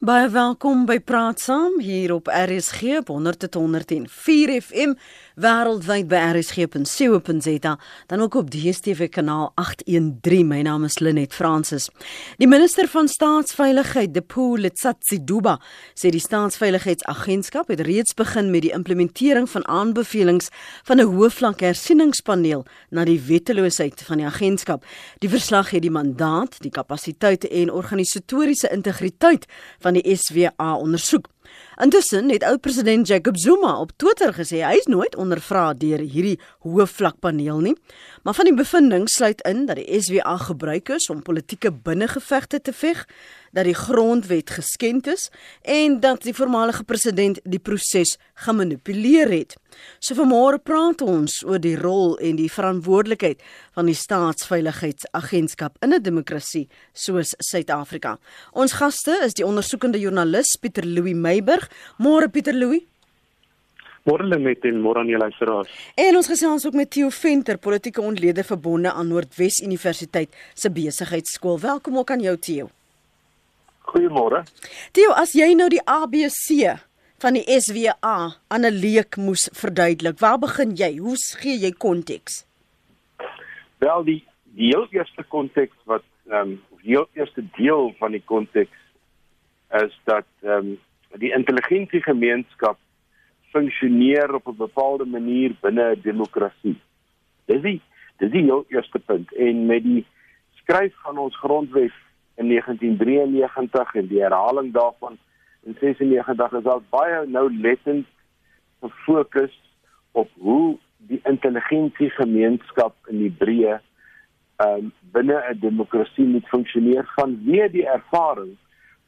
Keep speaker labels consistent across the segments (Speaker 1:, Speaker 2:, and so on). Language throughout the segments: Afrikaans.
Speaker 1: Baie welkom by Praat Saam hier op RSG 100.104 FM wêreldwyd by rsg.co.za dan ook op DStv kanaal 813. My naam is Lenet Fransis. Die minister van Staatsveiligheid, Depo Letsatsiduba, sê die Staatsveiligheidsagentskap het reeds begin met die implementering van aanbevelings van 'n hoofvlak hersieningspaneel na die wetteloosheid van die agentskap. Die verslag het die mandaat, die kapasiteite en organisatoriese integriteit van van die SWA ondersoek. Intussen het oud-president Jacob Zuma op Twitter gesê hy is nooit ondervra deur hierdie hoë vlakpaneel nie, maar van die bevindinge sluit in dat die SWA gebruik is om politieke binnengevegte te veg, dat die grondwet geskend is en dat die voormalige president die proses gemanipuleer het. So vanmôre praat ons oor die rol en die verantwoordelikheid van die staatsveiligheidsagentskap in 'n demokrasie soos Suid-Afrika. Ons gaste is die ondersoekende joernalis Pieter Louw Meiburg. Môre Pieter Louw.
Speaker 2: Môre met en môre aan die luisteraars.
Speaker 1: En ons gesels ook met Theo Venter, politieke ontleder verbonde aan Noordwes Universiteit se besigheidskool. Welkom ook aan jou Theo.
Speaker 3: Goeiemôre.
Speaker 1: Theo, as jy nou die ABC van die SWA aan 'n leek moes verduidelik, waar begin jy? Hoe gee jy konteks?
Speaker 3: Wel die die heel eerste konteks wat ehm um, die heel eerste deel van die konteks is dat ehm um, die intelligensiegemeenskap funksioneer op 'n bepaalde manier binne 'n demokrasie. Dis die dis die heel eerste punt en met die skryf van ons grondwet in 1993 en die herhaling daarvan in 96 is daar baie nou lettend gefokus op hoe die intelligensie gemeenskap in die breë um, binne 'n demokrasie moet funksioneer vanweë die ervaring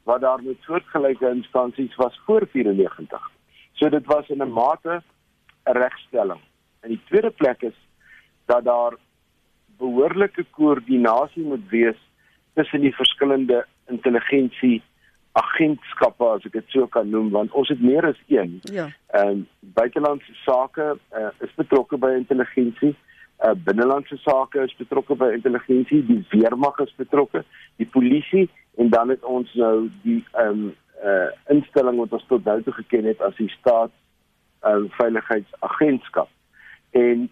Speaker 3: wat daar met soortgelyke instansies was voor 94. So dit was in 'n mate 'n regstelling. In die tweede plek is dat daar behoorlike koördinasie moet wees tussen die verskillende intelligensie agentskappe as ek dit so kan noem want ons het meer as een.
Speaker 1: Ja.
Speaker 3: Ehm um, buitelandse sake uh, is betrokke by intelligensie. Uh, binnelandse sake is betrokke by intelligensie, die weermag is betrokke, die polisie en dan het ons nou die ehm um, uh instelling wat ons tot nou toe geken het as die staat ehm um, veiligheidsagentskap. En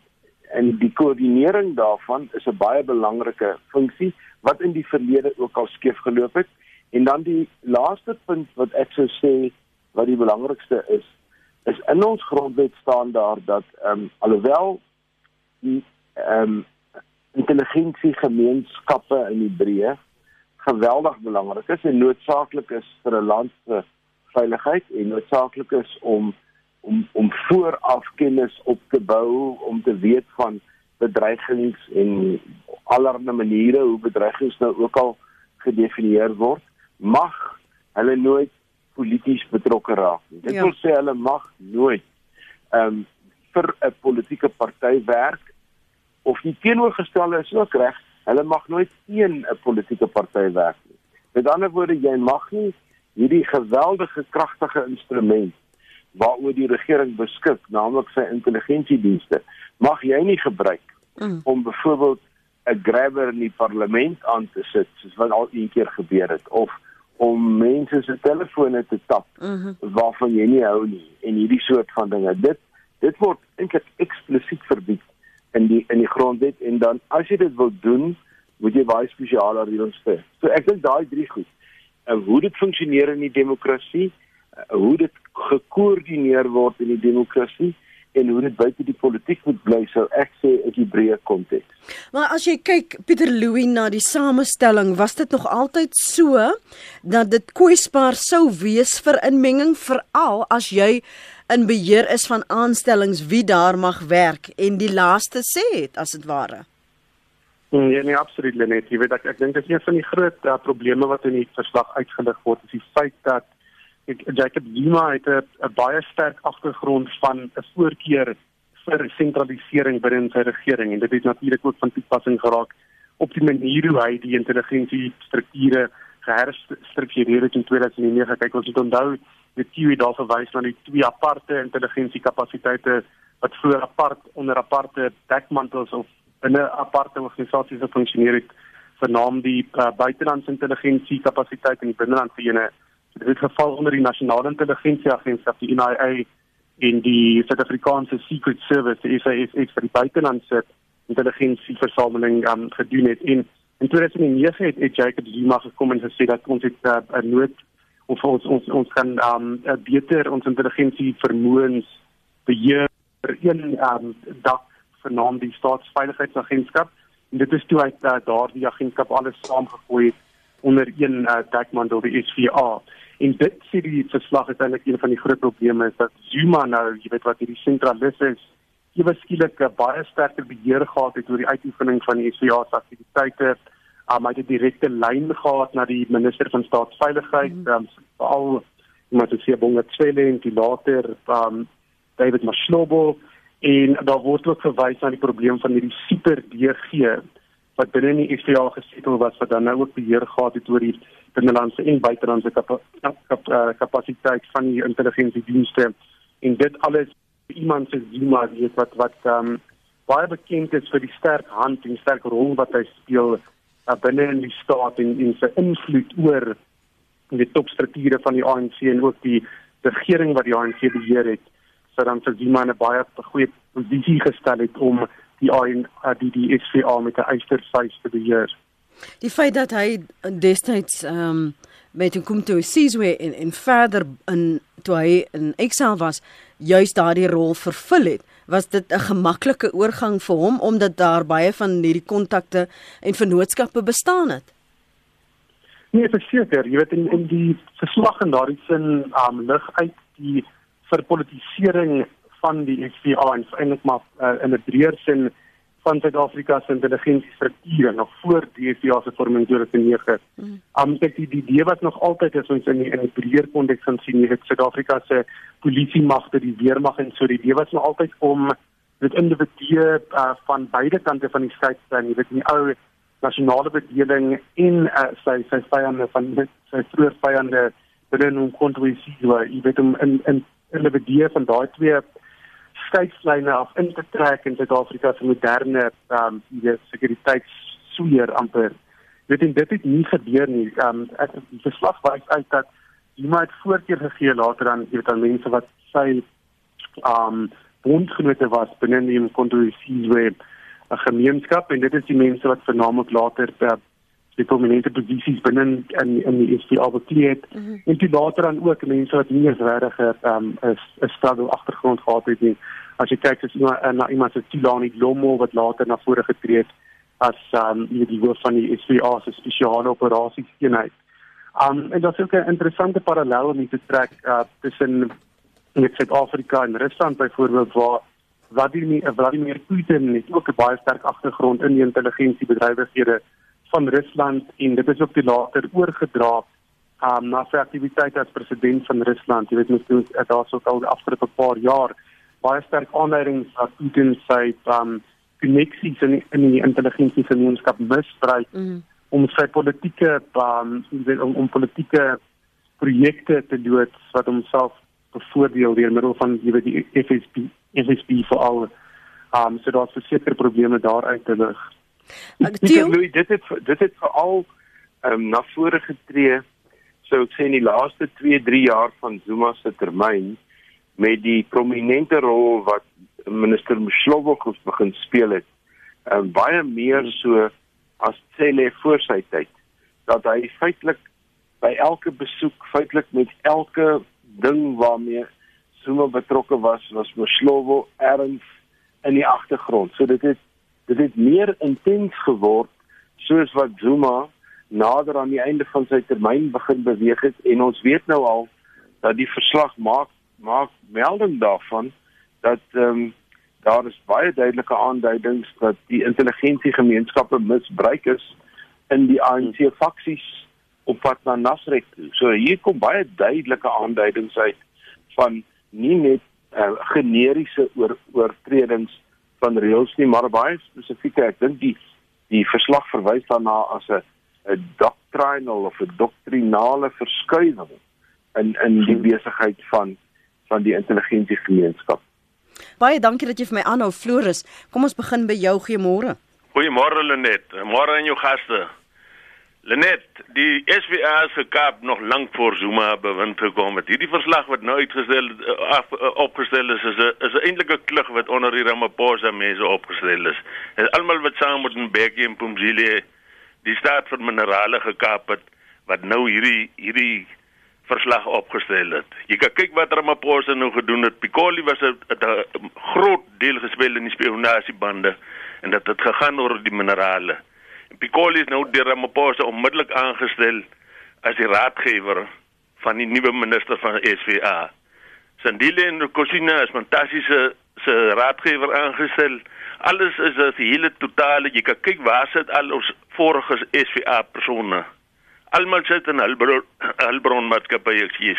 Speaker 3: en die koördinering daarvan is 'n baie belangrike funksie wat in die verlede ook al skeef geloop het. En dan die laaste punt wat ek sou sê wat die belangrikste is, is in ons grondwet staan daar dat ehm um, alhoewel die ehm um, intelligensie gemeenskappe in die breë geweldig belangrik is en noodsaaklik is vir 'n land se veiligheid en noodsaaklik is om om om vooraf kennis op te bou om te weet van bedreigings en allerlei maniere hoe bedreigings nou ook al gedefinieer word, mag hulle nooit polities betrokke raak nie. Dit ja. wil sê hulle mag nooit ehm um, vir 'n politieke party werk of die teenoorgestelde is ook reg, hulle mag nooit teen 'n politieke party werk nie. Met ander woorde, jy mag nie hierdie geweldige kragtige instrument waaroor die regering beskik, naamlik sy intelligensiedienste, mag jy nie gebruik mm. om byvoorbeeld 'n grabber in die parlement aan te sit soos wat al een keer gebeur het of om mense se telefone te tap mm -hmm. waarvan jy nie hou nie en hierdie soort van dinge dit dit word eintlik eksplisiet verbied in die in die grondwet en dan as jy dit wil doen moet jy baie spesiale reëls hê so ek dink daai drie goed uh, hoe dit funksioneer in die demokrasie uh, hoe dit gekoördineer word in die demokrasie en hoe dit buite die politiek moet bly sou ek sê in die breë konteks.
Speaker 1: Maar as jy kyk Pieter Louw na die samestelling, was dit nog altyd so dat dit kwesbaar sou wees vir inmenging veral as jy in beheer is van aanstellings wie daar mag werk en die laaste sê het as dit ware.
Speaker 2: Nee, nee, absoluut net. Jy weet ek ek dink dit is een van die groot uh, probleme wat in die verslag uitgelig word, is die feit dat Jacob Zuma het 'n baie sterk agtergrond van 'n voorkeur vir sentralisering binne sy regering en dit het natuurlik ook van toepassing geraak op die manier hoe hy die intelligensie strukture geherstruktureer het in 2009. Kyk ons het onthou die TV daar verwys na die twee aparte intelligensie kapasiteite wat vroeër apart onder aparte dekmantels of binne aparte organisasies funksioneer het vernaam die uh, buitelandse intelligensie kapasiteit en die binnelandse ene Dit het geval onder die Nasionale Intelligensieagentskap, die NIA en die Suid-Afrikaanse Secret Service, die SASS vir die buitelandse intelligensieversameling um, gedoen het. En in 2009 het, het Jacob Zuma gekom en gesê dat ons het 'n uh, nood of ons ons ons kan um, uh, beter ons intelligensie vermoëns beheer vir een um, dak vernaam die staatsveiligheidsagentskap en dit is toe uit uh, daardie agentskap alles saamgegooi het onder een uh, dekmantel die SVA en dit sê die verslag is eintlik een van die groot probleme is dat Zuma nou jy weet wat hierdie sentralis is ewe skielik 'n baie sterker beheer gehad het oor die uitoefening van die SVA se aktiwiteite. Um, hy het 'n direkte lyn gehad na die minister van staatsveiligheid, mm. um, veral iemand soos Bonga Tswele en die later um, David Mashlobo en daar word ook verwys na die probleem van hierdie super DG wat binne die SVA gesetel was wat dan nou ook beheer gehad het oor die binnelandse en buitelandse kap kap uh, kapasiteit van die intelligensiedienste. En dit alles iemand se Zuma weet wat wat um, baie bekend is vir die sterk hand en sterk rol wat hy speel uh, binne in die staat en en sy invloed oor die topstrukture van die ANC en ook die regering wat die ANC beheer het. Sou dan vir Zuma 'n baie goeie posisie gestel het om die ANC uh, die die SVA met 'n eystervuis te beheer.
Speaker 1: Die feit dat hy destyds ehm um, met hom kom toe Sizwe en en verder in toe hy in Excel was juist daardie rol vervul het, was dit 'n gemaklike oorgang vir hom omdat daar baie van hierdie kontakte en vennootskappe bestaan het.
Speaker 2: Nee, verseker, jy weet in in die verslag en daardie sin um lig uit die verpolitisering van die SVA en eintlik maar uh, in 'n breër sin van Suid-Afrika se intelligensiestrukture nog voor die DSA se vorming deur 2009. Mm. Um kyk die die idee wat nog altyd is ons in die, in die breër konteks van sien jy Suid-Afrika se polisie magte, die weermag en so die idee was nog altyd om dit individue uh, van beide kante van die stryd te jy weet die ou nasionale bedeling in uh, sy sy vyande van sy vroeë vyande binne 'n kontroversie, jy weet om in in individue van daai twee skeidslyne af in te trek in Suid-Afrika se moderne ehm um, die sekuriteitssweer amper. Weet en dit het nie gebeur nie. Ehm um, ek die verslag wys uit dat iemand voorkeur gegee later dan jy weet aan mense wat sy ehm um, bondgenote was binne die kontroversie web 'n gemeenskap en dit is die mense wat vernaamlik later per die prominente posisies binne in in die SPA bekleed mm -hmm. en toe later dan ook mense wat nie eens regtig 'n um, 'n struggle agtergrond gehad het nie as jy kyk as iemand na iemand so Tilani Lomo wat later na vore getree het as um die hoof van die SPA se spesiale operasies eenheid. Um en daar's ook 'n interessante parallel om te trek uh, tussen met Suid-Afrika en Rusland byvoorbeeld waar Vladimir Vladimir Putin het ook 'n baie sterk agtergrond in die intelligensiebedrywighede van Rusland en dit is ook die later oorgedra um, na sy aktiwiteite as president van Rusland. Jy weet mens doen daar's ook al die afgelope paar jaar baie sterk aanleidings dat Putin sy um koneksies in in die intelligensie gemeenskap misbruik mm. om sy politieke um om, om politieke projekte te loods wat homself bevoordeel deur middel van jy weet die FSB FSB vir al um so daar's verseker probleme daar uit te lig.
Speaker 3: Louis, dit het dit het veral um na vore getree sou ek sê in die laaste 2, 3 jaar van Zuma se termyn met die prominente rol wat minister Mshlobo gous begin speel het. En um, baie meer so as Cele voor sy tyd dat hy feitelik by elke besoek feitelik met elke ding waarmee Zuma betrokke was, was Mshlobo erns in die agtergrond. So dit het dit het meer intens geword soos wat Zuma nader aan die einde van sy termyn begin beweeg het en ons weet nou al dat die verslag maak maak melding daarvan dat ehm um, daar is baie duidelike aanduidings dat die intelligensiegemeenskappe misbruik is in die ANC faksies op pad na Nasrek. So hier kom baie duidelike aanduidings uit van nie net uh, generiese oor, oortredings van reëls nie, maar baie spesifieke. Ek dink die die verslag verwys daarna as 'n 'n doctrinal of 'n doktrinale verskuiwing in in die besigheid van van die intelligensiegemeenskap.
Speaker 1: Baie dankie dat jy vir my aanhou Floris. Kom ons begin by jou goeiemôre.
Speaker 4: Goeiemôre Lenet. Môre aan jou gaste. Lenet, die SVA se kaap nog lank voor Zuma bewind gekom het. Hierdie verslag wat nou uitgestel eh, af, eh, opgestel is is 'n is 'n eintlike klug wat onder die Ramaphosa mense opgestel is. En almal wat saam met Mbeki en Pumzile die staat van minerale gekaap het wat nou hierdie hierdie verslag opgestel het. Jy kan kyk wat Ramaphosa nou gedoen het. Pikoli was 'n groot deel gespeel in die spionasiebande en dit het gegaan oor die minerale. Pikoli is nou deur Ramaphosa onmiddellik aangestel as die raadgewer van die nuwe minister van SVA. Sandile en Kosina is fantastiese se raadgewer aangestel. Alles is as die hele totale, jy kan kyk waar sit al ons vorige SVA persone. Almal sit in Albron maatskappy ek sê.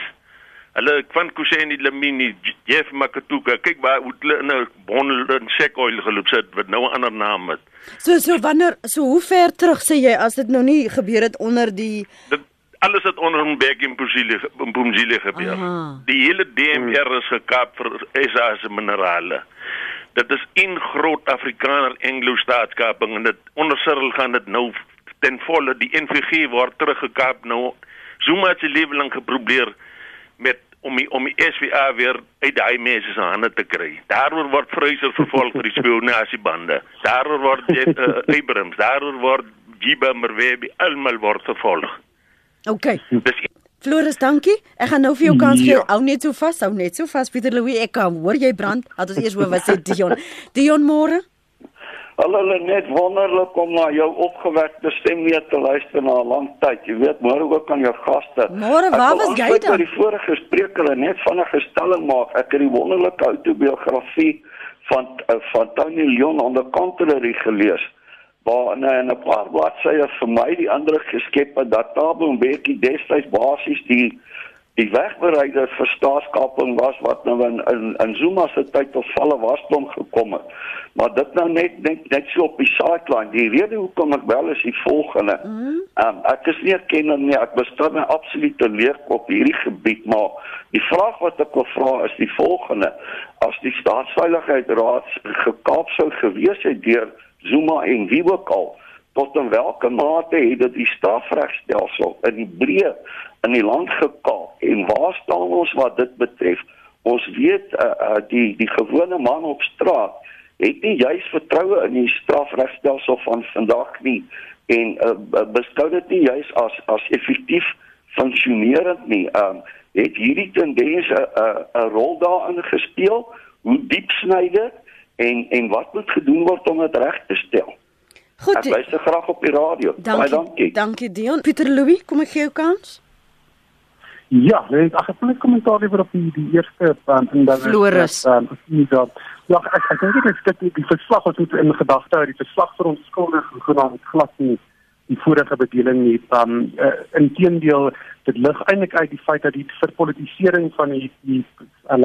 Speaker 4: Hulle van Kuseni Lamini, Jeff Makatuka, kyk waar hulle in 'n bondel en sek oil geloop sit wat nou 'n ander naam het.
Speaker 1: So so wanneer so hoe ver terug sê jy as dit nou nie gebeur het onder die
Speaker 4: dit, alles het onder 'n bek in Pusile in Pumzile gebeur. Aha. Die hele DMR is gekap vir SA se minerale. Dit is in groot Afrikaner Anglo-staatskaping en dit onder Cyril gaan dit nou ten volle die NVG word teruggekap nou. Zuma het sy lewe lank geprobeer met om die, om die SVA weer uit daai mense se hande te kry. Daaroor word Freuser vervolg vir die spionasiebande. Daaroor word Jet uh, Abrams, daaroor word Jiba Merwebi almal word vervolg.
Speaker 1: OK. Dis Floris, dankie. Ek gaan nou vir jou kans gee. Ja. Hou net so vas, hou net so vas Pieter Louw. Ek kan hoor jy brand. Laat ons eers hoor wat sê Dion. Dion môre?
Speaker 5: Hallo net wonderlik om na jou opgewekte stem weer te luister na 'n lang tyd. Jy weet môre ook aan jou gaste.
Speaker 1: Môre, waar was jy dan?
Speaker 5: Ek het die vorige spreker net van 'n gestelling maak. Ek het die wonderlike autobiografie van uh, van Tony Leon onder Cantillary gelees. Waar in 'n paar bladsye vir my die ander geskep het dat Tabo Mbeki destyds basies die die wegbereider vir staatskaping was wat nou in in, in Zuma se tyd tot valle wasdom gekom het. Maar dit nou net net net so op die sideline. Die rede hoekom ek wel is die volgende. Mhm. Ehm um, ek is nie erkenner nie. Ek bestaan 'n absolute leek op hierdie gebied, maar die vraag wat ek wil vra is die volgende. As die staatsveiligheidsraad gekaap sou gewees het deur Zuma en wie ook al tot in watter mate het dit die strafregstelsel in die breë in die land gekaap en waar staan ons wat dit betref ons weet uh, uh, die die gewone man op straat het nie juis vertroue in die strafregstelsel van vandag nie en uh, beskou dit nie juis as as effektief funksionerend nie um, het hierdie tendens 'n uh, 'n uh, rol daarin gespeel hoe diep sny dit en en wat moet gedoen word om dit reg te stel
Speaker 1: Goed.
Speaker 5: Ek luister graag op die radio.
Speaker 1: Dankie, Baie dankie. Dankie Dion. Pieter Louw, kom ek gee jou kans?
Speaker 2: Ja, net ag ek wil net kommentaar lewer op die die eerste punt en dan
Speaker 1: Floris.
Speaker 2: Dan is dat ja, ek ek dink dit is dit die verslag wat moet in gedagte hou, die verslag vir ons skuldig genaamd glad nie die vorige bedeling nie. Dan um, uh, inteendeel dit lig eintlik uit die feit dat die verpolitisering van die die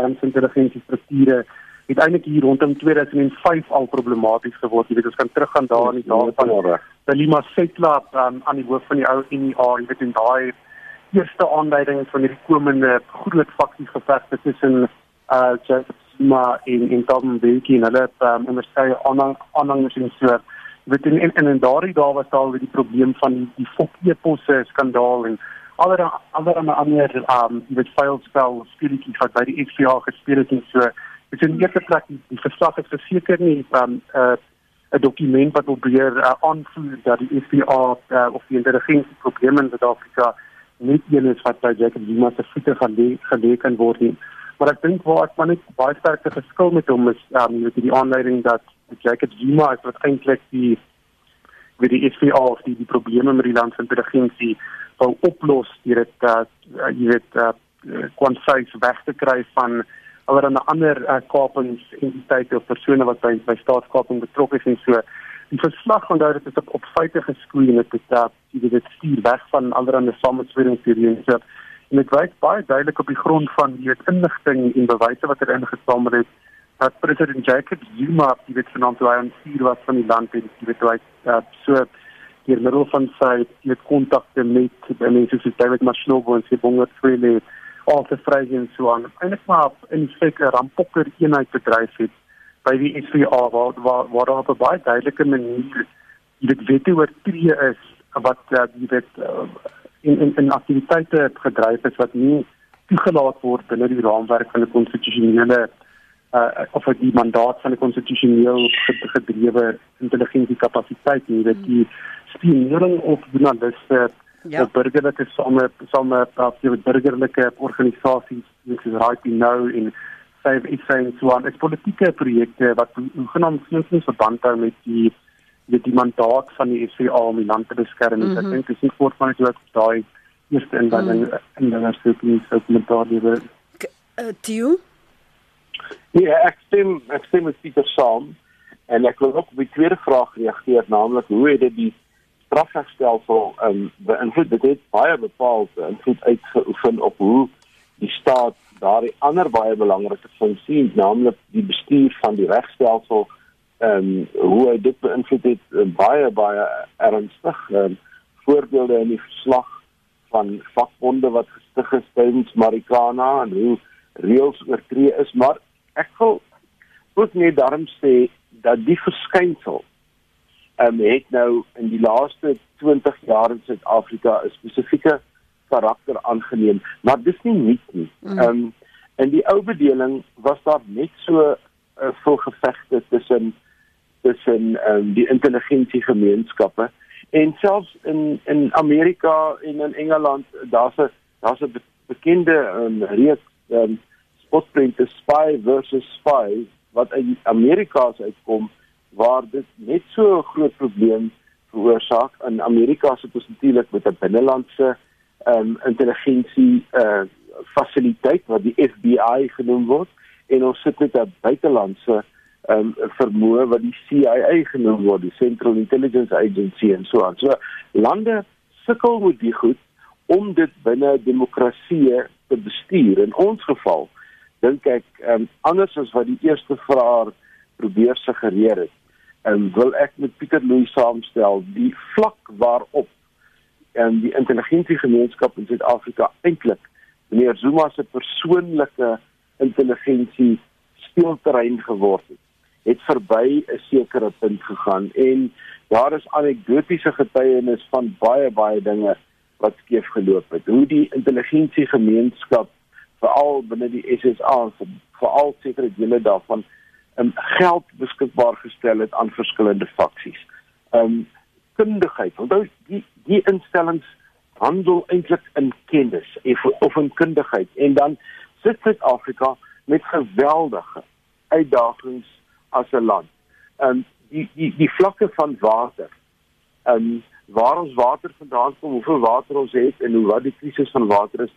Speaker 2: landsintelligensie strukture het eintlik hier rondom 2005 al problematies geword. Jy weet ons kan teruggaan daar in die dae van Belima Setla um, aan die hoof van die ou NEA, jy weet in daai eerste aanduiding van hierdie komende groot faksies gevegte tussen uh Joseph Zuma en en Tom Mbeki en hulle um, onderskeie aanhangers en so. Jy weet in in, in daardie dae was daar al die probleem van die, die fokieposse skandaal en allerlei allerlei ander um jy weet filespel speletjies wat by die FBA gespeel het en so Dit is 'n eerste plek die, die verslag is verseker nie van 'n uh, 'n dokument wat probeer uh, aanvoer dat die FBA uh, of die intelligensie probleme in Suid-Afrika nie een is wat by Jacob Zuma se voete gaan lê gelê kan word nie. Maar ek dink waar ek maar net baie sterk geskil met hom is um, met die aanleiding dat Jacob Zuma is wat eintlik die wie die FBA of die, die probleme met die land se intelligensie wou oplos deur dit uh, jy weet uh, kwantsys weg te kry van allerlei ander uh, kapings entiteite of persone wat by by staatskaping betrokke is en so. Die verslag onthou dit is op, op feite geskuil en dit dat jy dit stuur weg van allerlei samesweringsteorieë so. En dit wys baie duidelik op die grond van die inligting en bewyse wat er ingesamel het dat president Jacob Zuma die wet van ontwikkeling stuur was van die land en die wet hy uh, so deur middel van sy het kontakte met mense soos David Mashnobo en Sibonga Twele al te vry en so aan. Eindelik maar in feite 'n rampokker eenheid bedryf het by die SVA waar waar waar daar op 'n baie duidelike manier dit wette oortree is wat uh, jy weet uh, in in in aktiwiteite gedryf is wat nie toegelaat word binne die raamwerk van die konstitusionele uh, of die mandaat van die konstitusioneel gedrewe intelligensiekapasiteit nie dat die spionering op journaliste ja. op burgerlike same same af die burgerlike organisasies soos Right Nou in Save Israel so aan is politieke projekte wat genoem sins verband hou met die met die mandaat van die SVA om die land te beskerm mm -hmm. ek mhm. dink dis nie voort van dit ook daai eerste inbanding mm. in die universiteit so met daardie
Speaker 1: uh, Tio
Speaker 3: Ja, ek stem ek stem met Pieter saam en ek wil ook op die tweede vraag reageer, naamlik hoe het dit die strafregstelsel um, beïnvloed? Dit het baie bepaal invloed uitgeoefen op hoe die staat daardie ander baie belangrike funksie, naamlik die bestuur van die regstelsel, ehm um, hoe hy dit beïnvloed het uh, baie baie ernstig. Um, voorbeelde in die verslag van vakbonde wat gestig is tydens Marikana en hoe reëls oortree is, maar ek wil ook net daarom sê dat die verskynsel ehm um, het nou in die laaste 20 jaar in Suid-Afrika 'n spesifieke karakter aangeneem, maar dis nie nuut nie. Mm. Ehm um, in die ou bedeling was daar net so 'n uh, vol gevegte tussen tussen ehm um, die intelligensie gemeenskappe en selfs in in Amerika en in Engeland daar's 'n daar's 'n bekende um, reeks ehm um, spotprente spy versus spy wat uit Amerika se uitkom waar dit net so 'n groot probleem veroorsaak in Amerika se positielik met 'n binnelandse um, intelligensie uh eh, fasiliteit wat die FBI genoem word en ons sit met 'n buitelandse ehm um, vermoë wat die CIA genoem word, die Central Intelligence Agency en so aan. So lande sukkel met die goed om dit binne demokrasie te bestuur. In ons geval dink ek ehm um, anders as wat die eerste vraer probeer suggereer het. En wil ek met Pieter Louw saamstel die vlak waarop en ehm, die intelligensie gemeenskap in Suid-Afrika eintlik meneer Zuma se persoonlike intelligensie speelterrein geword het het verby 'n sekere punt gegaan en daar is anekdotiese getuienis van baie baie dinge wat skeef geloop het. Hoe die intelligensie gemeenskap veral binne die SSA veral sekere dele daarvan um, geld beskikbaar gestel het aan verskillende faksies. Um kundigheid. Onthou die die instellings handel eintlik in kennis of in kundigheid en dan sit Suid-Afrika met geweldige uitdagings as 'n land. Um die die die vlakke van water. Um waar ons water vandaan kom, hoeveel water ons het en hoe wat die krisis van water is.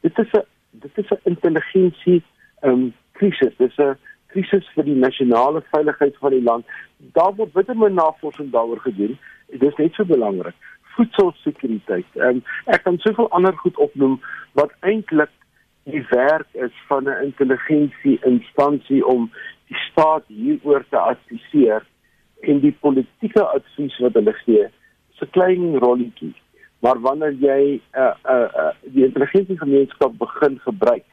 Speaker 3: Dit is 'n dit is 'n intelligensie um krisis. Dit is 'n krisis vir die nasionale veiligheid van die land. Daar word bitter min navorsing daaroor gedoen. Dit is net so belangrik. Voedselsekuriteit. Um ek kan soveel ander goed opnoem wat eintlik die werk is van 'n intelligensie instansie om die staat hieroor te adviseer en die politieke advies wat hulle gee, se klein rolletjie Maar wanneer jy uh uh, uh die intelligensie gemeenskap begin gebruik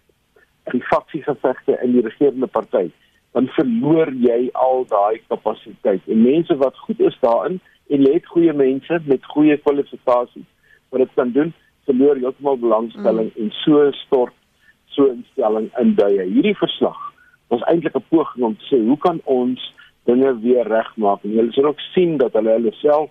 Speaker 3: in faksiegevegte in die regerende party, dan verloor jy al daai kapasiteit. En mense wat goed is daarin en het goeie mense met goeie kwalifikasies wat dit kan doen, verloor heeltemal belangstelling mm. en so stort so instelling in duie. Hierdie verslag was eintlik 'n poging om te sê hoe kan ons dinge weer regmaak? En jy sal ook sien dat hulle hulle self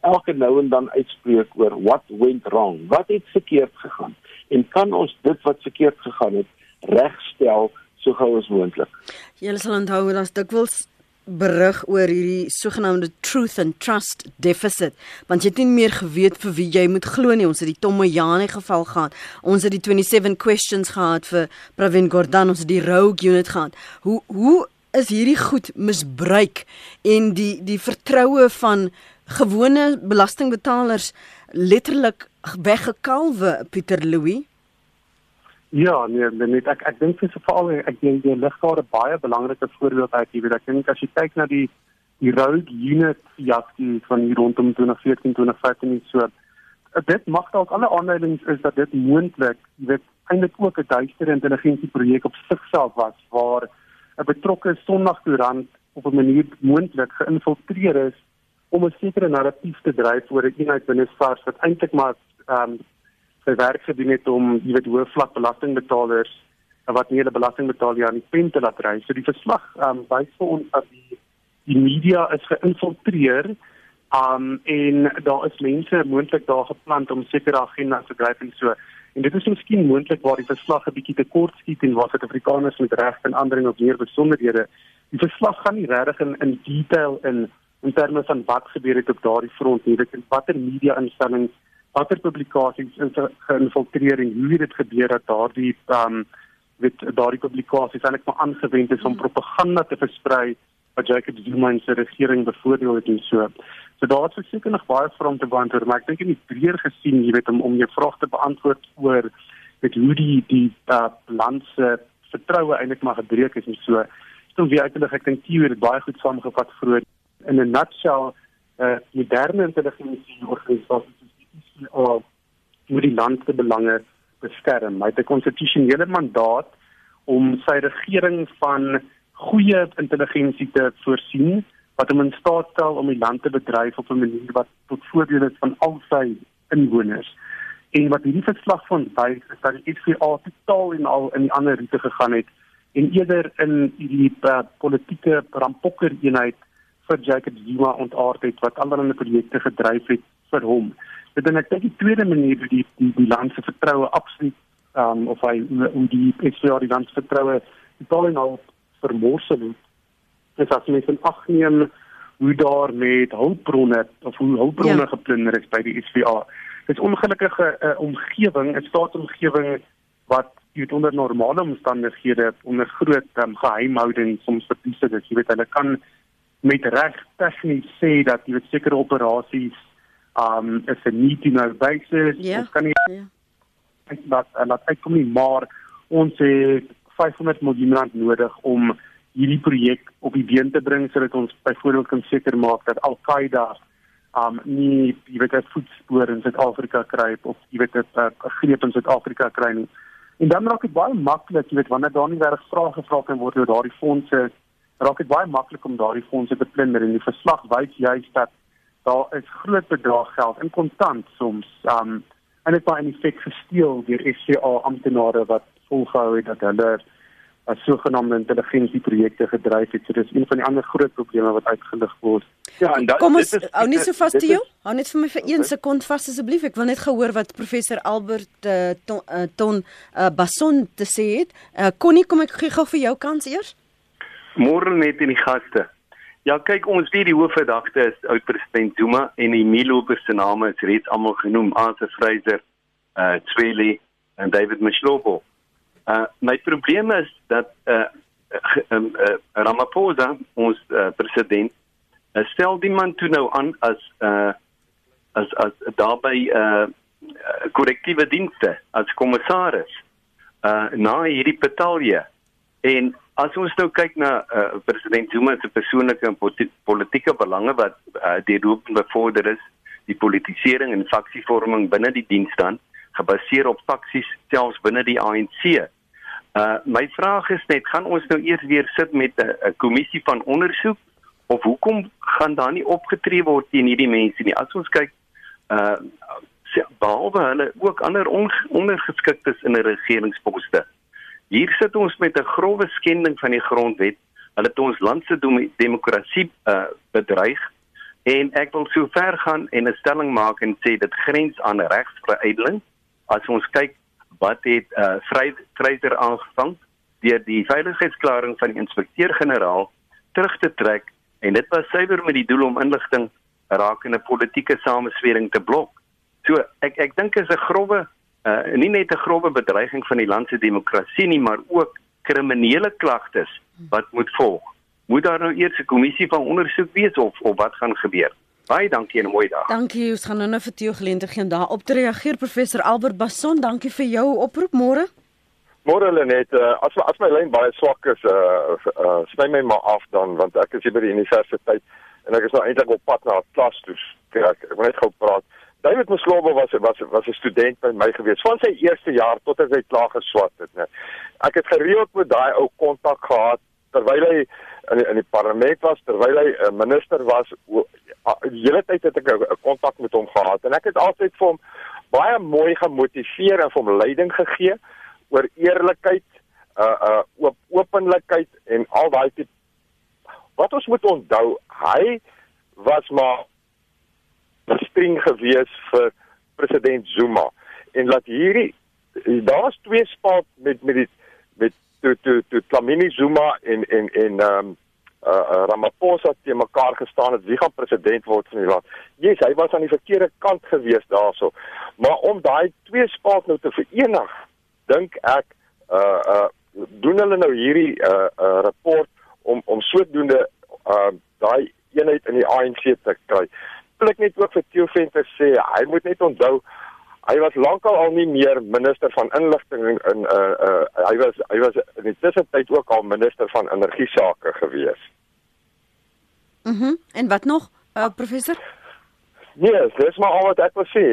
Speaker 3: elke nou en dan uitspreek oor what went wrong. Wat het verkeerd gegaan? En kan ons dit wat verkeerd gegaan het regstel so gou as moontlik?
Speaker 1: Julle sal onthou dat dit dikwels berig oor hierdie sogenaamde truth and trust deficit. Want jy het nie meer geweet vir wie jy moet glo nie. Ons het die Tomoyane geval gehad. Ons het die 27 questions gehad vir Pravin Gordhan. Ons het die rogue unit gehad. Hoe hoe is hierdie goed misbruik? En die die vertroue van gewone belastingbetalers letterlik weggekalwe Pieter Louw
Speaker 2: Ja, nee, net ek ek dink vir veral ek dink die liggaare baie belangrike voorbeeld uit hier. Ek dink as jy kyk na die die road unit jaski van hier rondom 2014 2015 so dit mag dalk alle aanleidings is dat dit moontlik, jy weet, eintlik ook 'n duister intelligensie projek op sigself was waar 'n betrokke Sondagkoerant op 'n manier moontlik geïnfiltreer is om 'n sekere narratief te dryf oor 'n eenheid binne SARS wat eintlik maar ehm um, sy werk gedoen het om jy weet hoë vlak belastingbetalers wat nie hulle belasting betaal ja, aan die pen te laat ry. So die verslag ehm um, wys vir ons dat die die media is geïnfiltreer um en daar is mense moontlik daar geplant om sekere agendas te dryf en so. En dit is miskien moontlik waar die verslag 'n bietjie te kort skiet en waar Suid-Afrikaners met reg en ander en of meer besonderhede. Die verslag gaan nie regtig in in detail in in terme van wat gebeur het op daardie front nie. Dit is watter media instellings watter publikasies is geïnfiltreer en hoe dit gebeur dat daardie um met daardie publikasies eintlik maar aangewend is om propaganda te versprei wat Jacob Zuma se regering bevoordeel het en so. So daar is seker nog baie vrae te beantwoord, maar ek dink in die breër gesien, jy weet om om jou vraag te beantwoord oor met hoe die die uh, land se vertroue eintlik maar gebreek is en so. Stom wie uiteindelik ek dink jy het baie goed saamgevat vroeër in 'n nutshell uh moderne intelligensie organisasie ICO moet die land se belange beskerm. Hy het 'n konstitusionele mandaat om sy regering van goeie intelligensie te voorsien wat hom in staat stel om die land te bedryf op 'n manier wat tot voordeel is van al sy inwoners. En wat hierdie verslag van wys is dat die FCA totaal en al in die ander roete gegaan het en eerder in die uh, politieke rampokker eenheid vir Jacob Zuma ontaard het wat allerlei projekte gedryf het vir hom. Dit en ek dink die tweede manier hoe die die, die land se vertroue absoluut um, of hy hoe die FCA die land se vertroue totaal en al vermorsel het. Dis as mens in ag neem hoe daar met hulpbronne of hoe hulpbronne ja. geplunder is by die SVA. Dit is ongelukkige uh, omgewing, 'n staatsomgewing wat jy onder normale omstandighede onder groot um, geheimhouding soms verbied is. Jy weet hulle kan met reg tegnies sê dat jy weet sekere operasies um is 'n need to know basis.
Speaker 1: Ja.
Speaker 2: Ons kan nie
Speaker 1: Ja.
Speaker 2: dat dat uitkom nie, maar ons het 500 miljoen rand nodig om hierdie projek op die been te bring sodat ons byvoorbeeld kan seker maak dat Al-Qaeda um nie jy weet 'n voetspoor in Suid-Afrika kry of jy weet 'n greep in Suid-Afrika kry nie. En dan raak dit baie maklik, jy weet wanneer daar nie reg vrae gevra kan word oor daardie fondse, raak dit baie maklik om daardie fondse te plunder en die verslag wys juist dat daar is groot bedrag geld in kontant soms um en dit baie in effek gesteel deur FCA amptenare wat volgehou het dat hulle as sogenaamde intelligensieprojekte gedryf het. So dis een van die ander groot probleme wat uitgelig word.
Speaker 3: Ja, en dat
Speaker 1: Kom ons hou net so vas te jou. Hou net vir my vir 1
Speaker 3: Okay.
Speaker 1: sekond vas asseblief. Ek wil net gehoor wat professor Albert uh, ton, uh, ton uh, Basson te sê het. Uh, Connie, kom ek gee gou vir jou kans eers.
Speaker 6: Môre net in die gaste. Ja, kyk ons weet die hoofverdagte is oud president Zuma en die meelopers se name is reeds almal genoem, Arthur Fraser, uh Zweli en David Mashlobo. Uh my probleem is dat uh, uh, uh Ramaphosa ons uh, president uh, stel die man toe nou aan as uh as as daarbey uh korrektiewe dienste as kommissaris uh na hierdie betalje En as ons nou kyk na uh, president Zuma se persoonlike en politi politieke belange wat uh, deur hom bevorder is, die politisering en faksievorming binne die diens dan gebaseer op faksies selfs binne die ANC. Uh my vraag is net, gaan ons nou eers weer sit met 'n kommissie van ondersoek of hoekom gaan daar nie opgetree word teen hierdie mense nie? As ons kyk uh behalwe hulle ook ander on ondergeskiktes in 'n regeringsposte. Hier sit ons met 'n grouwe skending van die grondwet. Hulle het ons land se demokrasie uh, bedreig en ek wil so ver gaan en 'n stelling maak en sê dit grens aan regsveruideling. As ons kyk wat het uh, Vryder aangevang deur die veiligheidsklaring van die inspekteur-generaal terug te trek en dit was suiwer met die doel om inligting rakende politieke sameswering te blok. So ek ek dink is 'n grouwe uh, nie net 'n grouwe bedreiging van die land se demokrasie nie, maar ook kriminele klagtes wat moet volg. Moet daar nou eers 'n kommissie van ondersoek wees of of wat gaan gebeur? Baie dankie en 'n mooi dag.
Speaker 1: Dankie. Ons gaan nou nou vir Theo geleentheid gee om daarop te reageer. Professor Albert Basson, dankie vir jou oproep môre.
Speaker 7: Môre Lenet, uh, as as my lyn baie swak is, uh, uh sny my maar af dan want ek is hier by die universiteit en ek is nou eintlik op pad na 'n klas toe. Ek ek wil net gou praat. David Moslobo was was was 'n student by my gewees van sy eerste jaar tot as hy klaar geswat het, né. Ek het gereeld met daai ou kontak gehad terwyl hy in die, in die parlement was terwyl hy 'n uh, minister was. Die hele tyd het ek 'n kontak met hom gehad en ek het altyd vir hom baie mooi gemotiveer en vir hom leiding gegee oor eerlikheid, uh uh op openlikheid en al daai tipe wat ons moet onthou, hy was maar streng gewees vir president Zuma en laat hierdie daar's twee spalt met met die met toe toe toe Tlamini Zuma en en en ehm um, uh, uh Ramaphosa te mekaar gestaan het wie gaan president word van die land. Yes, hy was aan die verkeerde kant gewees daarso. Maar om daai twee spalt nou te verenig, dink ek uh uh doen hulle nou hierdie uh uh rapport om om sodoende uh daai eenheid in die ANC te kry. Plek net ook vir Theo Venter sê hy moet net onthou hy was lankal al nie meer minister van inligting in uh uh hy was hy was in die tussentyd ook al minister van energie sake gewees.
Speaker 1: Mhm. Mm en wat nog, uh, professor?
Speaker 7: Nee, yes, dis maar al wat ek wil sê.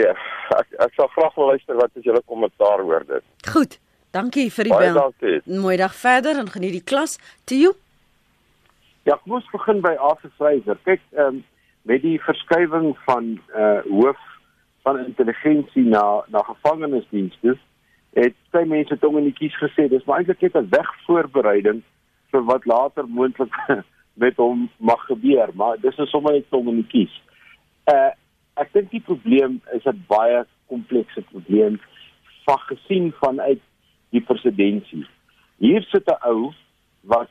Speaker 7: Ek ek sal graag wil luister wat is julle kommentaar oor dit.
Speaker 1: Goed. Dankie vir die
Speaker 7: Baie
Speaker 1: bel. Mooi dag verder en geniet die klas. Theo?
Speaker 3: Ja, kom ons begin by Afrika. Kyk, ehm um, met die verskywing van uh hoof van intelligensie na na gevangenisdienste het baie mense tong in die kies gesê dis maar eintlik net 'n wegvoorbereiding vir wat later moontlik met hom mag gebeur maar dis is sommer net tong in die kies. Uh ek dink die probleem is 'n baie komplekse probleem van gesien vanuit die presidentskap. Hier sit 'n ou wat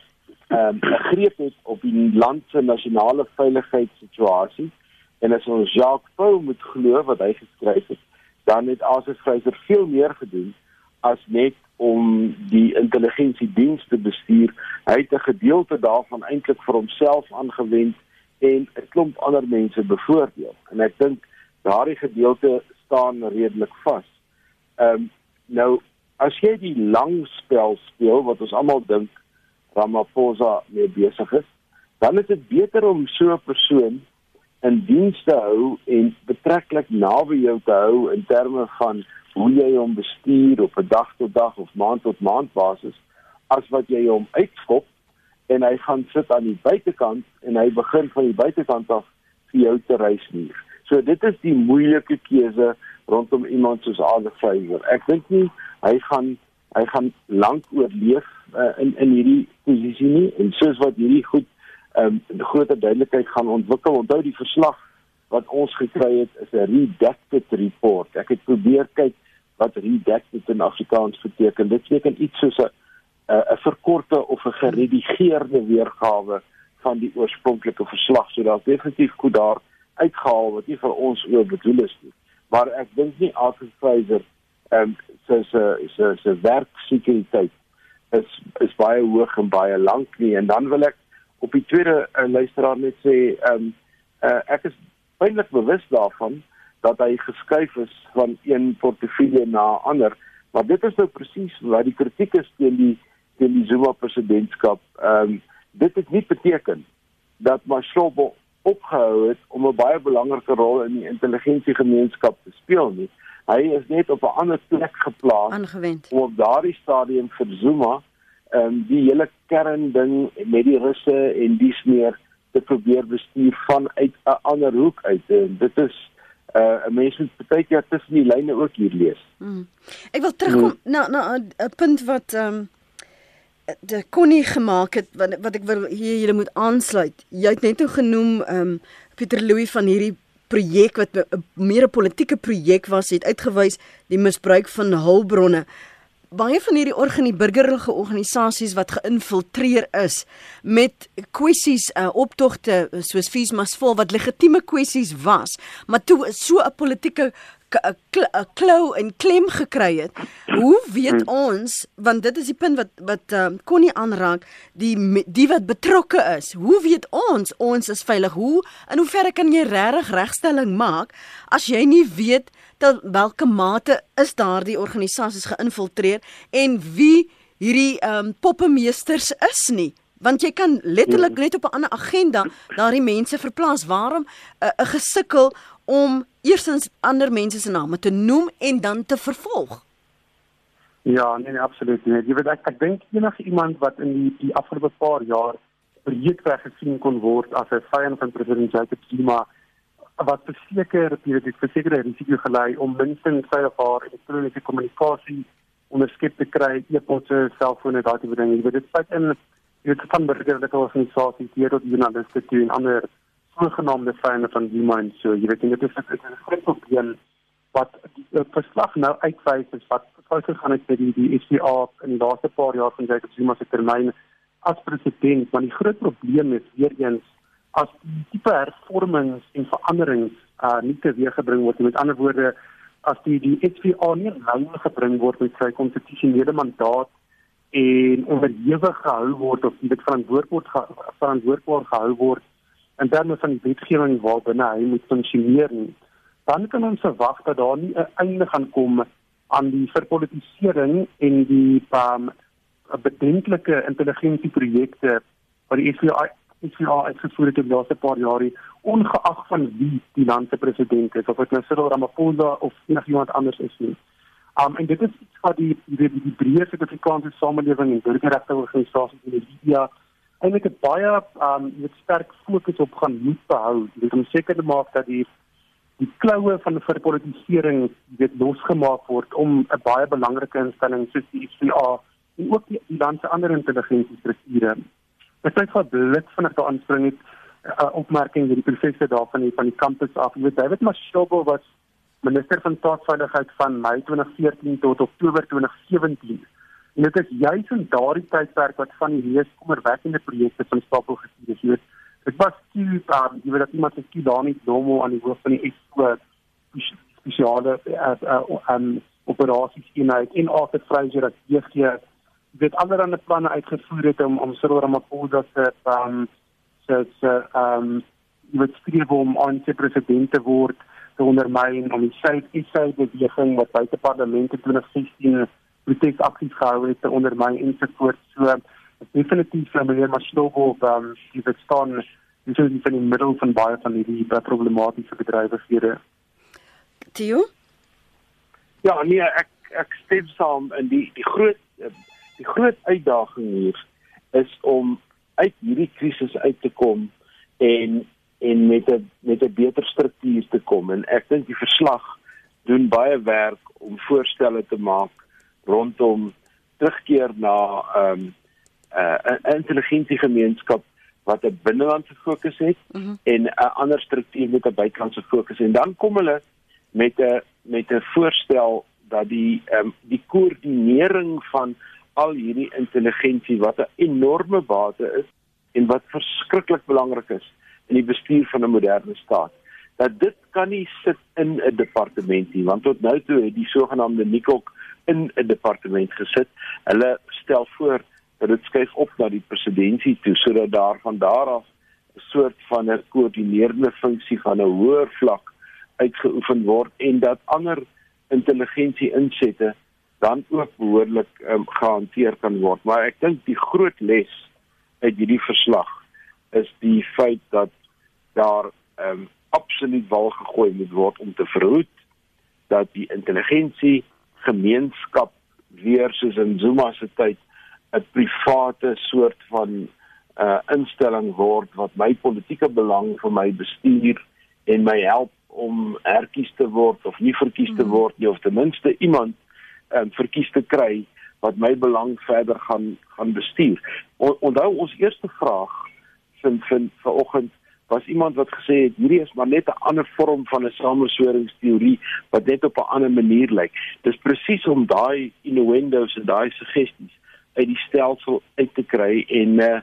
Speaker 3: ehm um, 'n greep het op die land se nasionale veiligheidssituasie en as ons Jacques Pau moet glo wat hy geskryf het, dan het Asus Fraser veel meer gedoen as net om die intelligensiediens te bestuur. Hy het 'n gedeelte daarvan eintlik vir homself aangewend en 'n klomp ander mense bevoordeel. En ek dink daardie gedeelte staan redelik vas. Ehm um, nou as jy die lang spel speel wat ons almal dink Ramaphosa mee besig is, dan is dit beter om so 'n persoon in diens te hou en betreklik naby jou te hou in terme van hoe jy hom bestuur op 'n dag tot dag of maand tot maand basis as wat jy hom uitskop en hy gaan sit aan die buitekant en hy begin van die buitekant af vir jou te reismuur. So dit is die moeilike keuse rondom iemand soos Adolf Fraser. Ek dink nie hy gaan hy gaan lank oorleef uh, in in hierdie posisie nie en soos wat hierdie goed ehm um, groter duidelikheid gaan ontwikkel. Onthou die verslag wat ons gekry het is 'n redacted report. Ek het probeer kyk wat redacted in Afrikaans beteken. Dit beteken iets soos 'n 'n verkorte of 'n geredigeerde weergawe van die oorspronklike verslag. So daar's definitief goed daar uitgehaal wat nie vir ons oor bedoel is nie. Maar ek dink nie Arthur Fraser ehm um, so so so so werksekuriteit is is baie hoog en baie lank nie. En dan wil ek op die tweede uh, luisteraar net sê ehm um, uh, ek is baie bewus daarvan dat hy geskuif is van een portefeulje na 'n ander. Maar dit is nou presies wat die kritiek is teen die teen die Zuma presidentskap. Ehm um, dit het nie beteken dat Mashobo opgehou het om 'n baie belangrike rol in die intelligensiegemeenskap te speel nie hy is net op 'n ander plek geplaas
Speaker 1: aangewend
Speaker 3: om op daardie stadium vir Zuma ehm um, die hele kern ding met die russe en dies meer te probeer bestuur vanuit 'n ander hoek uit. En dit is 'n uh, mens moet baie keer tussen die lyne ook hier lees.
Speaker 1: Hmm. Ek wil terugkom hmm. na na 'n punt wat ehm um, de Connie gemaak het wat wat ek wil hier julle moet aansluit. Jy het net nou genoem ehm um, Pieter Louw van hierdie projek wat meer 'n politieke projek was, het uitgewys die misbruik van hulpbronne baie van hierdie organie burgerlike organisasies wat geïnfiltreer is met kwessies uh, optogte soos fees mas vol wat legitieme kwessies was maar toe so 'n politieke klou en klem gekry het hoe weet ons want dit is die punt wat wat uh, kon nie aanraak die die wat betrokke is hoe weet ons ons is veilig? Hoe in hoeverre kan jy regtig regstelling maak as jy nie weet tot watter mate is daardie organisasies geïnfiltreer en wie hierdie ehm um, poppemeesters is nie? Want jy kan letterlik net op 'n ander agenda daardie mense verplaas. Waarom 'n uh, gesukkel om eersins ander mense se name te noem en dan te vervolg?
Speaker 2: Ja, nee, nee absoluut nie. Jy weet ek ek dink enige iemand wat in die die afgelope paar jaar breedweg gesien kon word as 'n vyand van president Jacob Zuma wat verseker dit het verseker risiko gelei om minstens sy of haar elektroniese kommunikasie onderskep te kry, e-posse, selfone, daai tipe dinge. Jy weet dit sluit in weet van burgerlike organisasies hier tot journaliste toe en ander sogenaamde vyande van Zuma en so. Jy weet dit is 'n groot probleem wat die verslag nou uitwys is wat fout gegaan het met die die SPA in die laaste paar jaar van Jacob Zuma se termyn as president, maar die groot probleem is weer eens as die tipe hervormings en veranderings uh nie teweeggebring word met ander woorde as die die SPA nie lyn gebring word met sy konstitusionele mandaat en onderhewig gehou word of dit verantwoordbaar verantwoordbaar gehou word dan moet van die wetgewing waarbinne hy moet funksioneer nie dan kan ons verwag dat daar nie 'n einde gaan kom aan die verpolitisering en die um, bedenklike intelligensieprojekte wat die FBI SPA uitgevoer het in die laaste paar jare ongeag van wie die land se president is of dit nou Cyril Ramaphosa of enigiemand anders is nie Um en dit is iets wat die die, die, die breë Suid-Afrikaanse samelewing en burgerregte organisasies in die media eintlik 'n baie um met sterk fokus op gaan moet behou. Dit om seker te maak dat die die kloue van die verpolitisering weet losgemaak word om 'n baie belangrike instelling soos die FCA en ook die, die land se ander intelligensiestrukture. Dit wat blik van 'n aanspring het 'n uh, opmerking oor die prosesse daarvan van die kampus af. Jy weet David Mashobo was minister van staatsveiligheid van Mei 2014 tot Oktober 2017. En dit is juis in daardie tydperk wat van die mees kommerwekkende projekte van stapel gestuur is. Dit was toe um, jy weet dat iemand se skiet daar nie domo aan die hoof van die SO spesiale uh, uh, um, operasies eenheid en altyd Fraser dat DG dit allerlei planne uitgevoer het om om Cyril Ramaphosa se um, se se um jy weet skryf om aan sy president te word te ondermyn om die Suid-Isa beweging wat buite parlement in 2016 protesaksies gehou het te ondermyn en so voort. So definitief vir meneer Maslowo van die bestaan is in die middel van baie van hierdie problematiese bedrywighede.
Speaker 1: Tio?
Speaker 3: Ja, nee, ek ek stem saam in die die groot die groot uitdaging hier is om uit hierdie krisis uit te kom en en met 'n met 'n beter struktuur te kom en ek dink die verslag doen baie werk om voorstelle te maak rondom terugkeer na ehm um, 'n uh, intelligensiegemeenskap wat 'n binnelandse fokus het mm -hmm. en 'n ander struktuur met 'n buitelandse fokus en dan kom hulle met 'n met 'n voorstel dat die um, die koördinering van al hierdie intelligensie wat 'n enorme bate is en wat verskriklik belangrik is in die bestuur van 'n moderne staat. Dat dit kan nie sit in 'n departement nie, want tot nou toe het die sogenaamde Nikok in 'n departement gesit. Hulle stel voor dat dit skuif op na die presidentskap toe sodat daar van daar af 'n soort van 'n koördinerende funksie van 'n hoër vlak uitgeoefen word en dat ander intelligensie insette dan ook behoorlik um, gehanteer kan word. Maar ek dink die groot les uit hierdie verslag is die feit dat daar um, absoluut wal gegooi moet word om te verhoed dat die intelligensie gemeenskap weer soos in Zuma se tyd 'n private soort van 'n uh, instelling word wat my politieke belang vir my bestuur en my help om herkies te word of nie verkies te mhm. word nie of ten minste iemand um, verkies te kry wat my belang verder gaan gaan bestuur. On, onthou ons eerste vraag vind vind vanoggend was iemand wat gesê het hierdie is maar net 'n ander vorm van 'n samesworingsteorie wat net op 'n ander manier lyk. Dis presies om daai innuendos en daai suggesties uit die stelsel uit te kry en uh,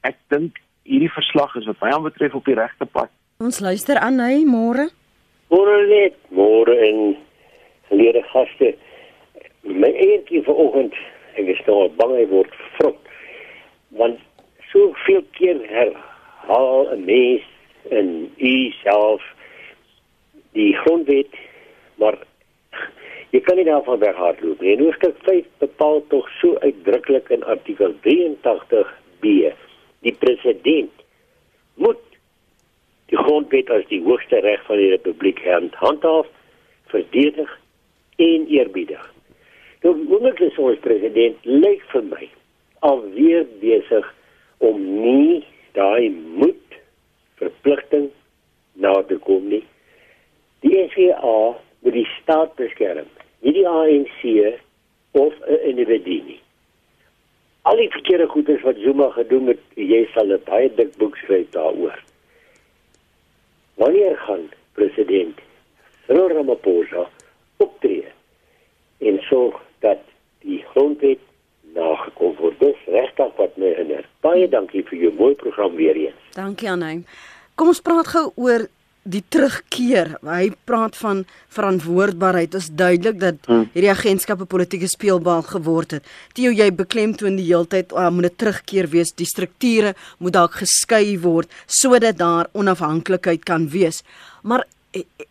Speaker 3: ek dink hierdie verslag is wat my aanbetref op die regte pad.
Speaker 1: Ons luister aan hy môre.
Speaker 8: Môre net, môre en lede gaste. My eentjie vanoggend, ek is nou bang hy word vrot. Want soveel keer her haal 'n mens in u self die grondwet maar jy kan nie daarvan weghardloop nie. Nou stuk 5 bepaal tog so uitdruklik in artikel 83b die president moet die grondwet as die hoogste reg van die republiek handhaaf, verdedig en eerbiedig. Nou, is ons president lyk vir my alweer besig om nie daai moet verpligting na te kom nie. Die SGA moet die staat beskerm, nie die ANC of 'n individu nie. Al die verkeerde goeders wat Zuma gedoen het, jy sal 'n baie dik boek skryf daaroor. Wanneer gaan president Cyril Ramaphosa optree en sorg dat die grondwet nagekom word. Dis regtig wat my herinner. Baie dankie vir jou mooi program weer eens.
Speaker 1: Dankie Anne. Kom ons praat gou oor die terugkeer. Hy praat van verantwoordbaarheid. Dit is duidelik dat
Speaker 2: Hmm.
Speaker 1: hierdie agentskappe politieke speelbal geword het. Theo, jy beklemtoon die heeltyd uh, moet 'n terugkeer wees. Die strukture moet dalk geskei word sodat daar onafhanklikheid kan wees. Maar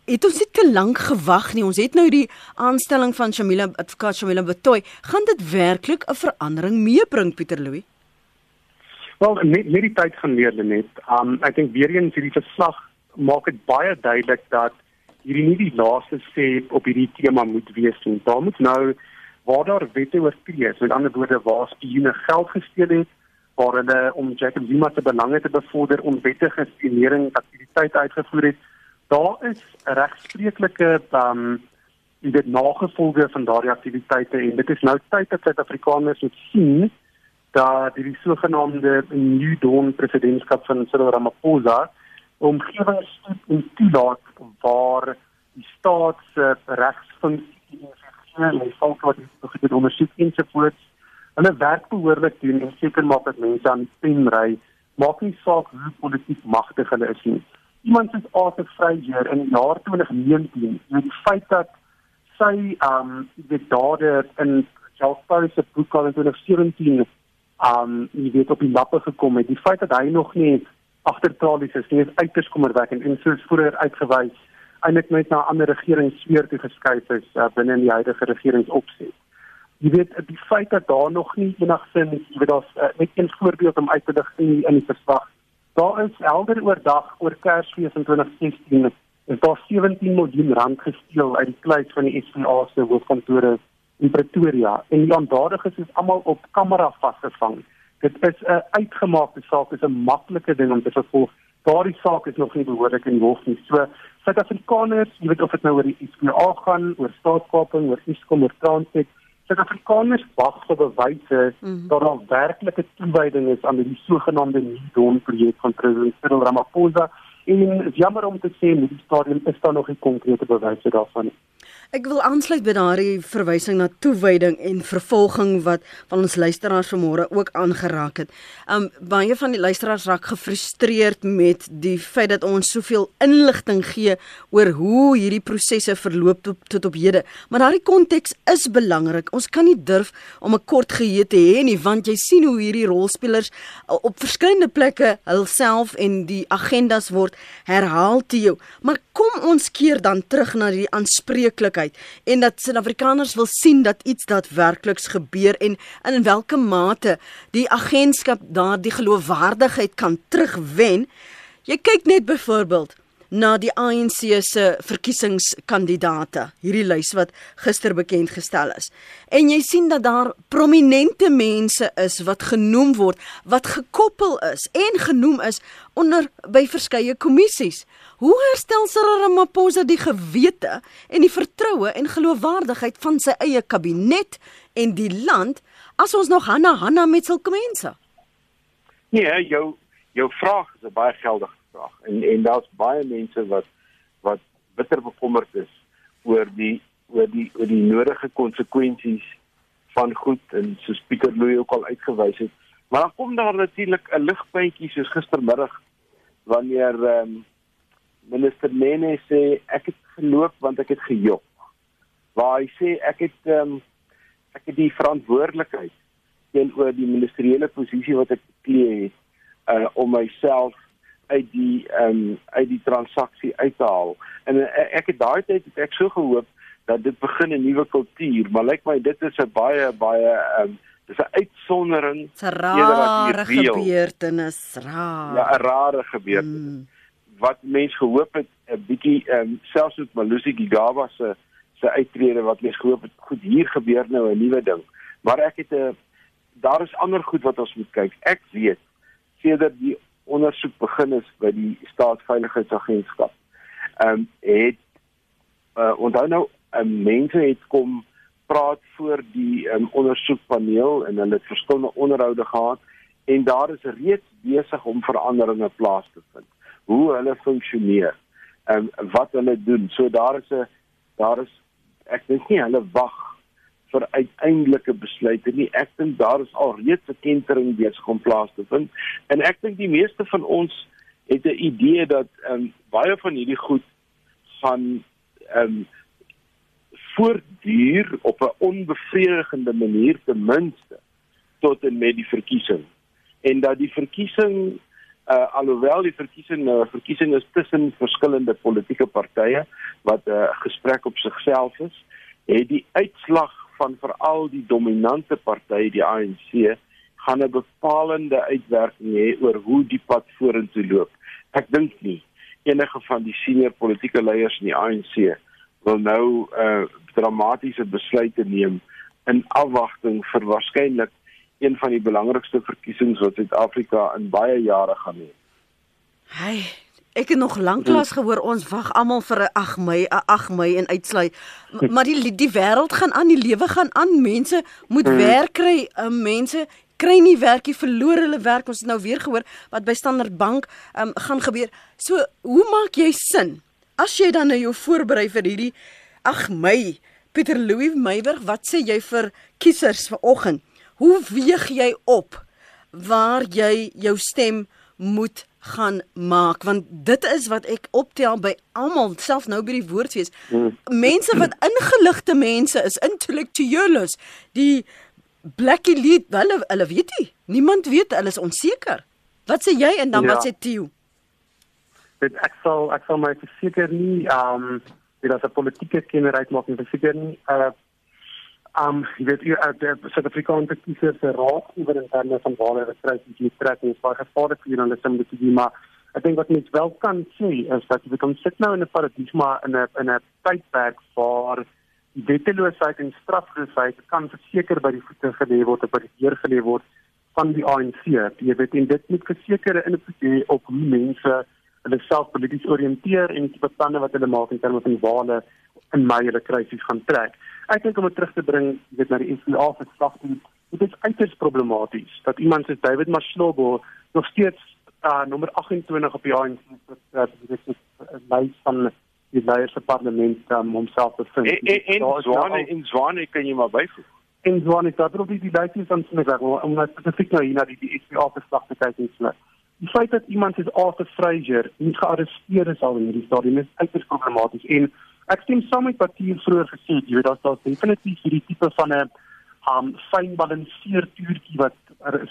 Speaker 1: het ons net te lank gewag nie. Ons het nou die aanstelling van Shamila advokaat Shamila Betoy. Gaan dit werklik 'n verandering meebring Pieter Louw?
Speaker 2: Wel, net net die tyd gaan leer net. Um ek dink weer eens hierdie verslag maak dit baie duidelik dat hierdie nie die laaste sê op hierdie tema moet wees nie. Daar moet nou waar daar wette oortree is, met ander woorde waar spioene geld gesteel het, waar hulle om Jacob Zuma se belange te bevorder onwettige spionering aktiwiteite uitgevoer het, daar is regspreeklike um jy weet nagevolge van daardie aktiwiteite en dit is nou tyd dat Suid-Afrikaners moet sien dat die sogenaamde New Dawn presidentskap van Cyril Ramaphosa omgewingsstoet en toelaat waar die staat se regsfunksie en die volk wat dit gedoen ondersoek ensovoorts hulle werk behoorlik doen en seker maak dat mense aan pen ry. Maak nie saak hoe politiek magtig hulle is nie iemand soos Arthur Fraser in die jaar 2019 met die feit dat sy um die dade in Charles se boek al in 2017 um jy weet op die lappe gekom het. Die feit dat hy nog nie agtertralies is nie is uiters kommerwekkend en soos vroeër uitgewys eintlik net na ander regering sweer toe geskuif is uh, binne in die huidige regeringsopset. Jy weet die feit dat daar nog nie enigsins jy weet daar's uh, net een voorbeeld om uit te lig in in die verslag daar is helder oordag oor Kersfees in 2016 is daar 17 miljoen rand gesteel uit die kluis van die SPA se hoofkantore in Pretoria en die aandadiges is almal op kamera vasgevang. Dit is 'n uitgemaakte saak, dit is 'n maklike ding om te vervolg. Daardie saak is nog nie behoorlik in die hof nie. So Suid-Afrikaners, jy weet of dit nou oor die SPA gaan, oor staatskaping, oor Eskom, oor Transnet, Suid-Afrikaners wag vir bewyse mm -hmm. dat daar werklike toewyding is aan die sogenaamde Nidon projek van president Cyril Ramaphosa. En jammer om te sê met die stadium is daar nog nie konkrete bewyse daarvan nie.
Speaker 1: Ek wil aansluit by daardie verwysing na toewyding en vervolging wat van ons luisteraars vanmôre ook aangeraak het. Um baie van die luisteraars raak gefrustreerd met die feit dat ons soveel inligting gee oor hoe hierdie prosesse verloop tot, tot op hede. Maar daardie konteks is belangrik. Ons kan nie durf om 'n kort geheue te hê nie want jy sien hoe hierdie rolspelers op verskillende plekke hulself en die agendas word herhaal te jou. Maar kom ons keer dan terug na die aanspreeklikheid en dat Suid-Afrikaners wil sien dat iets daadwerkliks gebeur en in watter mate die agentskap daardie geloofwaardigheid kan terugwen. Jy kyk net byvoorbeeld na die ANC se verkiesingskandidaate, hierdie lys wat gister bekend gestel is. En jy sien dat daar prominente mense is wat genoem word, wat gekoppel is en genoem is onder by verskeie kommissies. Hoe herstel Cyril Ramaphosa die gewete en die vertroue en geloofwaardigheid van sy eie kabinet en die land as ons nog Hanna Hanna met sulke mense?
Speaker 3: Nee, jou jou vraag is 'n baie geldige vraag. En en daar's baie mense wat wat bitter bekommerd is oor die oor die oor die nodige konsekwensies van goed en soos Pieter Louw ook al uitgewys het. Maar dan kom daar natuurlik 'n ligpuntjie soos gistermiddag wanneer ehm um, minister Nene sê ek het geloop want ek het gejok. Waar hy sê ek het ehm um, ek het die verantwoordelikheid teenoor die ministeriële posisie wat ek beklee het uh om myself uit die ehm um, uit die transaksie uit te haal. En uh, ek het daai tyd het ek so gehoop dat dit begin 'n nuwe kultuur, maar lyk my dit is 'n baie baie ehm um, dis 'n uitsondering.
Speaker 1: 'n rare gebeurtenis, raar.
Speaker 3: Ja, 'n rare gebeurtenis. Hmm. Wat mense gehoop het 'n bietjie ehm um, selfs met Malusi Gigaba se se uittrede wat mense gehoop het goed hier gebeur nou 'n nuwe ding. Maar ek het 'n daar is ander goed wat ons moet kyk. Ek weet sedert die ondersoek begin is by die staatsveiligheidsagentskap. Ehm um, het uh, onthou nou um, mense het kom praat voor die um, ondersoekpaneel en hulle het verskillende onderhoude gehad en daar is reeds besig om veranderinge plaas te vind. Hoe hulle funksioneer en um, wat hulle doen. So daar is 'n daar is ek dink nie hulle wag vir uiteindelike besluite nie. Ek dink daar is al reeds 'n kentering besig om plaas te vind en ek dink die meeste van ons het 'n idee dat um, baie van hierdie goed van ehm um, voortduur op 'n onbevredigende manier ten minste tot en met die verkiesing. En dat die verkiesing uh alhoewel die verkiesing 'n uh, verkiesing is tussen verskillende politieke partye wat 'n uh, gesprek op sigself is, het die uitslag van veral die dominante party, die ANC, gaan 'n bepalende uitwerking hê oor hoe die pad vorentoe loop. Ek dink nie enige van die senior politieke leiers in die ANC wil nou uh, dramatiese besluite neem in afwagting vir waarskynlik een van die belangrikste verkiesings wat Suid-Afrika in baie jare gaan hê.
Speaker 1: Hey, ek het nog lanklaas gehoor ons wag almal vir 'n 8 Mei, 'n 8 Mei en uitsluit. Maar die die wêreld gaan aan, die lewe gaan aan. Mense moet hmm. werk kry. Uh, mense kry nie werk nie, verloor hulle werk. Ons het nou weer gehoor wat by Standard Bank um, gaan gebeur. So, hoe maak jy sin? As jy dan nou jou voorberei vir hierdie 8 Mei, Pieter Louw Meyburg, wat sê jy vir kiesers vanoggend? Hoe weeg jy op waar jy jou stem moet gaan maak want dit is wat ek optel by almal self nou by die woordfees. Mense wat ingeligte mense is intellektueles die black elite hulle hulle weet nie niemand weet hulle is onseker. Wat sê jy en dan ja. wat sê Theo?
Speaker 2: Dit ek sal ek sal my verseker nie um dit as 'n politieke kenneryk maak nie verseker nie uh um jy weet jy uit die Suid-Afrikaanse kiesers se raad oor in terme van waar hulle die die trek is baie gevaarlik vir hulle om dit te doen maar ek dink wat mens wel kan sê is dat jy kan sit nou in 'n paradigma in 'n in 'n tydperk waar wetteloosheid en strafloosheid kan verseker by die voete gelê word of by die deur gelê word van die ANC. Jy weet en dit moet verseker invloed hê op hoe mense hulle self polities oriënteer en die beplanne wat hulle maak in terme van wale in my hulle krisis gaan trek. Ek dink om dit terug te bring, jy weet na die NCA verslag toe, dit is uiters problematies dat iemand soos David Maslobo nog steeds uh, nommer 28 op die ANC dit is 'n lys van die leiers van parlement om um, homself te vind.
Speaker 3: En en nou Zwane en Zwane kan jy maar byvoeg.
Speaker 2: En Zwane staat er op die lys van Smith om nou spesifiek nou hier na die NCA verslag te kyk en so. Die feit dat iemand soos Arthur Fraser nie gearresteer is al in hierdie stadium is uiters problematies en ek stem saam met wat hier vroeër gesê het, jy weet daar's daar definitief hierdie tipe van 'n um fyn balanseer tuurtjie wat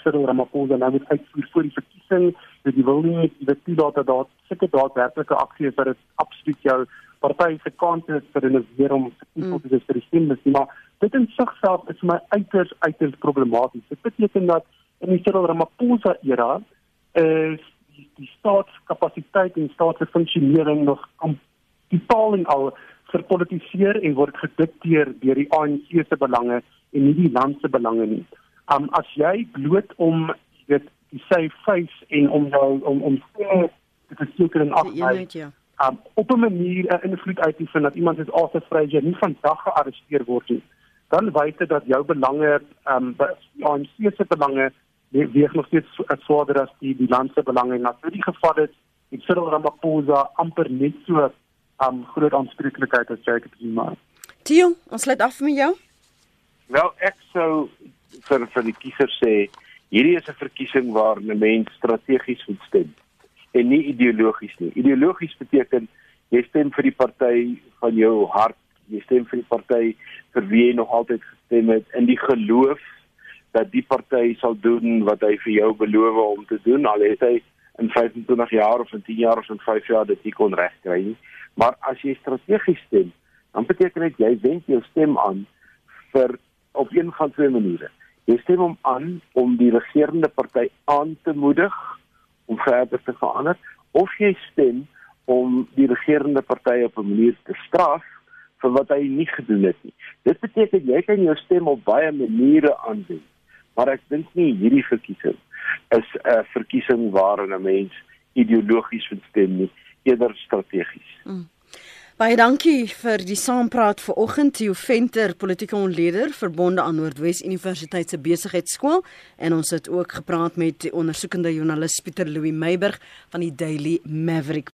Speaker 2: Cyril Ramaphosa nou moet uitvoer voor die verkiesing, dat jy wil nie dat jy dat daar seker daadwerklike aksie is wat dit absoluut jou party se kant is vir hulle weer om te kies mm. vir die stem, maar dit in sigself is vir my uiters uiters problematies. Dit beteken dat in die Cyril Ramaphosa era is die, die staatskapasiteit en staatsfunksionering nog totaal en al verpolitiseer en word gedikteer deur die ANC se belange en nie die land se belange nie. Um as jy bloot om dit die safe face en om jou om om te verseker en af te um op 'n manier 'n invloed uit te vind dat iemand is afgevryger nie vandag gearresteer word nie. Dan wys dit dat jou belange um by ANC se belange weeg nog steeds swaarder as die die land se belange die geval is het Cyril Ramaphosa amper net so um groot aanspreeklikheid as Jacob Zuma.
Speaker 1: Tio, ons sluit af met jou.
Speaker 3: Wel, ek sou vir vir die kiesers sê hierdie is 'n verkiesing waar 'n mens strategies moet stem en nie ideologies nie. Ideologies beteken jy stem vir die party van jou hart, jy stem vir die party vir wie jy nog altyd gestem het in die geloof dat die party sal doen wat hy vir jou beloof om te doen al het hy in 25 jaar of in 10 jaar of in 5 jaar dit nie kon regkry nie maar as jy strategies stem dan beteken dit jy wend jou stem aan vir op een van twee maniere jy stem hom aan om die regerende party aan te moedig om verder te verander of jy stem om die regerende party op 'n manier te straf vir wat hy nie gedoen het nie. Dit beteken jy kan jou stem op baie maniere aanwend maar ek dink nie hierdie verkiesing is 'n verkiesing waarin 'n mens ideologies moet stem nie, eerder strategies.
Speaker 1: Mm. Baie dankie vir die saampraat vanoggend Theo Venter, politieke ontleder verbonde aan Noordwes Universiteit se besigheidskool en ons het ook gepraat met die ondersoekende joernalis Pieter Louw Meiburg van die Daily Maverick